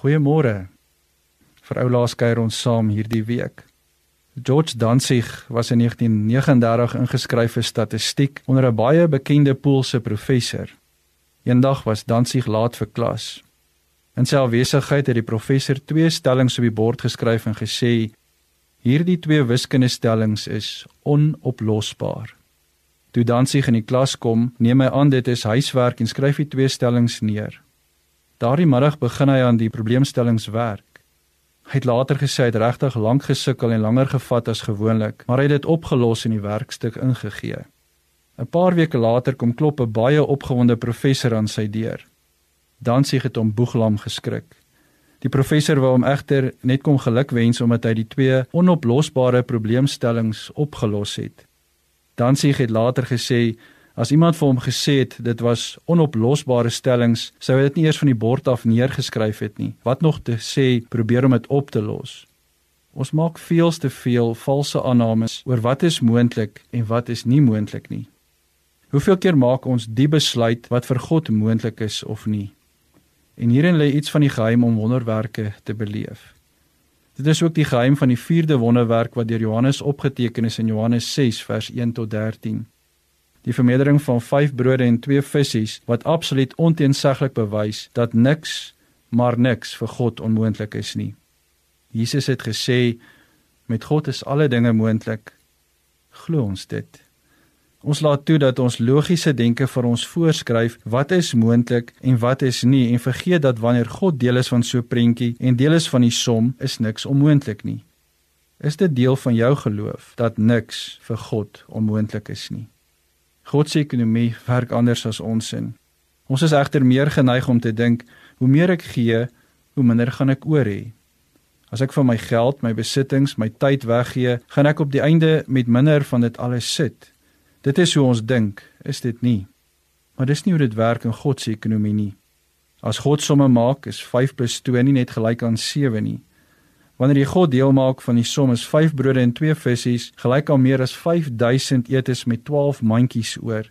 Goeiemôre. Vir ou laas kuier ons saam hierdie week. George Danzig was in 1939 ingeskryf vir statistiek onder 'n baie bekende Poolse professor. Eendag was Danzig laat vir klas. In sy afwesigheid het die professor twee stellings op die bord geskryf en gesê: "Hierdie twee wiskundestellings is onoplosbaar." Toe Danzig in die klas kom, neem hy aan dit is huiswerk en skryf die twee stellings neer. Daardie middag begin hy aan die probleemstellings werk. Hy het later gesê hy het regtig lank gesukkel en langer gevat as gewoonlik, maar hy het dit opgelos en die werkstuk ingegee. 'n Paar weke later kom klop 'n baie opgewonde professor aan sy deur. Dansie het hom boeglam geskrik. Die professor wou hom egter net kom gelukwens omdat hy die twee onoplosbare probleemstellings opgelos het. Dansie het later gesê As iemand vir hom gesê het dit was onoplosbare stellings, sou hy dit nie eers van die bord af neergeskryf het nie. Wat nog te sê probeer om dit op te los. Ons maak veel te veel valse aannames oor wat is moontlik en wat is nie moontlik nie. Hoeveel keer maak ons die besluit wat vir God moontlik is of nie? En hierin lê iets van die geheim om wonderwerke te beleef. Dit is ook die geheim van die vierde wonderwerk wat deur Johannes opgeteken is in Johannes 6 vers 1 tot 13 die vermeerdering van 5 brode en 2 visse wat absoluut onteenseglik bewys dat niks maar niks vir God onmoontlik is nie. Jesus het gesê met God is alle dinge moontlik. Glo ons dit. Ons laat toe dat ons logiese denke vir ons voorskryf wat is moontlik en wat is nie en vergeet dat wanneer God deel is van so 'n prentjie en deel is van die som, is niks onmoontlik nie. Is dit deel van jou geloof dat niks vir God onmoontlik is nie? God se ekonomie werk anders as ons sin. Ons is egter meer geneig om te dink, hoe meer ek gee, hoe minder gaan ek oor hê. As ek van my geld, my besittings, my tyd weggee, gaan ek op die einde met minder van dit alles sit. Dit is hoe ons dink, is dit nie? Maar dis nie hoe dit werk in God se ekonomie nie. As God somme maak, is 5 + 2 nie net gelyk aan 7 nie. Wanneer jy God deel maak van die som is 5 brode en 2 visse, gelyk aan meer as 5000 etes met 12 mandjies oor.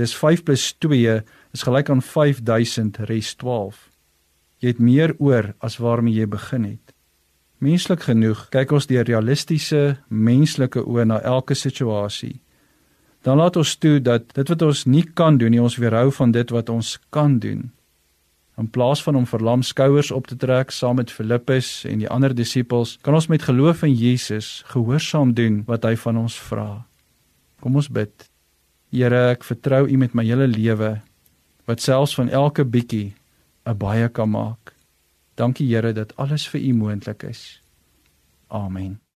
Dis 5 + 2 is gelyk aan 5000 res 12. Jy het meer oor as waarmee jy begin het. Menslik genoeg kyk ons deur realistiese menslike oë na elke situasie. Dan laat ons toe dat dit wat ons nie kan doen nie ons weerhou van dit wat ons kan doen. In plaas van om verlam skouers op te trek saam met Filippus en die ander disippels, kan ons met geloof in Jesus gehoorsaam doen wat hy van ons vra. Kom ons bid. Here, ek vertrou U met my hele lewe wat selfs van elke bietjie 'n baie kan maak. Dankie Here dat alles vir U moontlik is. Amen.